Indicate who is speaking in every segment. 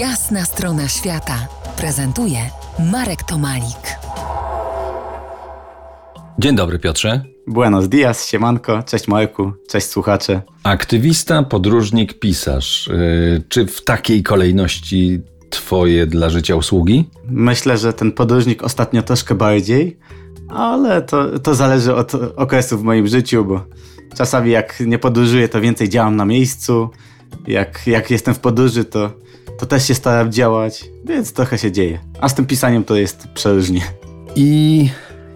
Speaker 1: Jasna strona świata prezentuje Marek Tomalik.
Speaker 2: Dzień dobry, Piotrze.
Speaker 3: Buenos dias, siemanko, cześć Marku, cześć słuchacze.
Speaker 2: Aktywista, podróżnik, pisarz. Yy, czy w takiej kolejności twoje dla życia usługi?
Speaker 3: Myślę, że ten podróżnik ostatnio troszkę bardziej, ale to, to zależy od okresu w moim życiu, bo czasami jak nie podróżuję, to więcej działam na miejscu. Jak, jak jestem w podróży, to, to też się staram działać, więc trochę się dzieje. A z tym pisaniem to jest przeróżnie.
Speaker 2: I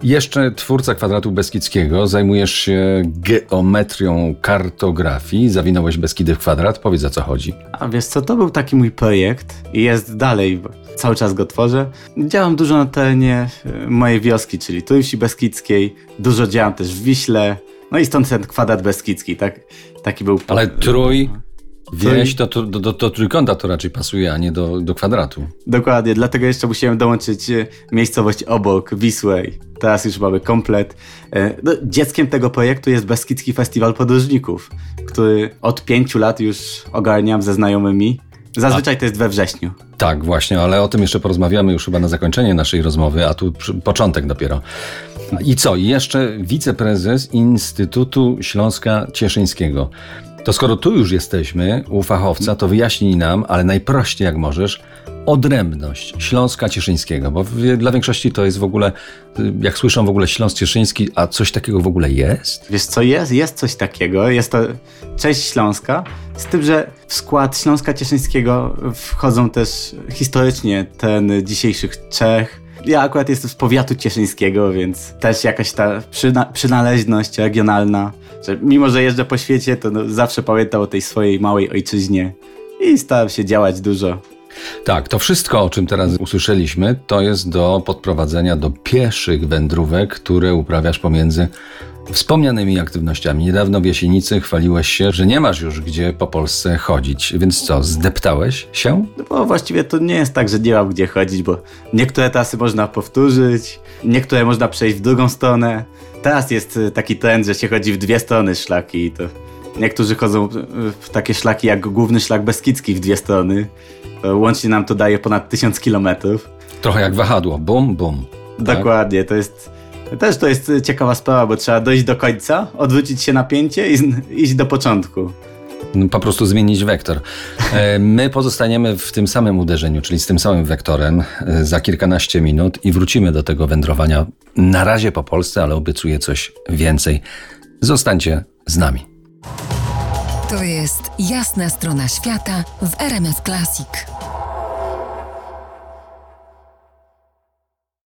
Speaker 2: jeszcze twórca kwadratu Beskidzkiego, zajmujesz się geometrią kartografii, zawinąłeś Beskidy w kwadrat, powiedz o co chodzi.
Speaker 3: A wiesz co, to był taki mój projekt i jest dalej, bo cały czas go tworzę. Działam dużo na terenie e, mojej wioski, czyli Trójsi Beskidzkiej, dużo działam też w Wiśle, no i stąd ten kwadrat Beskidzki, tak, taki był...
Speaker 2: Ale Trój, Wieś to, to, do, do trójkąta to raczej pasuje, a nie do, do kwadratu.
Speaker 3: Dokładnie, dlatego jeszcze musiałem dołączyć e, miejscowość obok, Wisłę. Teraz już mamy komplet. E, no, dzieckiem tego projektu jest Beskidzki Festiwal Podróżników, który od pięciu lat już ogarniam ze znajomymi. Zazwyczaj a, to jest we wrześniu.
Speaker 2: Tak, właśnie, ale o tym jeszcze porozmawiamy już chyba na zakończenie naszej rozmowy, a tu początek dopiero. I co? I jeszcze wiceprezes Instytutu Śląska Cieszyńskiego. To skoro tu już jesteśmy u fachowca, to wyjaśnij nam, ale najprościej jak możesz, odrębność Śląska Cieszyńskiego, bo dla większości to jest w ogóle, jak słyszą w ogóle Śląsk Cieszyński, a coś takiego w ogóle jest?
Speaker 3: Wiesz co, jest, jest coś takiego, jest to część Śląska, z tym, że w skład Śląska Cieszyńskiego wchodzą też historycznie ten dzisiejszych Czech, ja akurat jestem z powiatu cieszyńskiego, więc też jakaś ta przyna przynależność regionalna, że mimo, że jeżdżę po świecie, to no, zawsze pamiętam o tej swojej małej ojczyźnie i staram się działać dużo.
Speaker 2: Tak, to wszystko, o czym teraz usłyszeliśmy, to jest do podprowadzenia do pieszych wędrówek, które uprawiasz pomiędzy wspomnianymi aktywnościami. Niedawno w Jasienicy chwaliłeś się, że nie masz już gdzie po Polsce chodzić, więc co, zdeptałeś się?
Speaker 3: No bo właściwie to nie jest tak, że nie mam gdzie chodzić, bo niektóre trasy można powtórzyć, niektóre można przejść w drugą stronę. Teraz jest y, taki trend, że się chodzi w dwie strony szlaki i to niektórzy chodzą w takie szlaki jak główny szlak Beskidzki w dwie strony. Łącznie nam to daje ponad tysiąc kilometrów.
Speaker 2: Trochę jak wahadło, bum, bum.
Speaker 3: Tak? Dokładnie, to jest też to jest ciekawa sprawa, bo trzeba dojść do końca, odwrócić się napięcie i iść do początku.
Speaker 2: No, po prostu zmienić wektor. E, my pozostaniemy w tym samym uderzeniu, czyli z tym samym wektorem e, za kilkanaście minut i wrócimy do tego wędrowania. Na razie po Polsce, ale obiecuję coś więcej. Zostańcie z nami.
Speaker 1: To jest jasna strona świata w RMS Classic.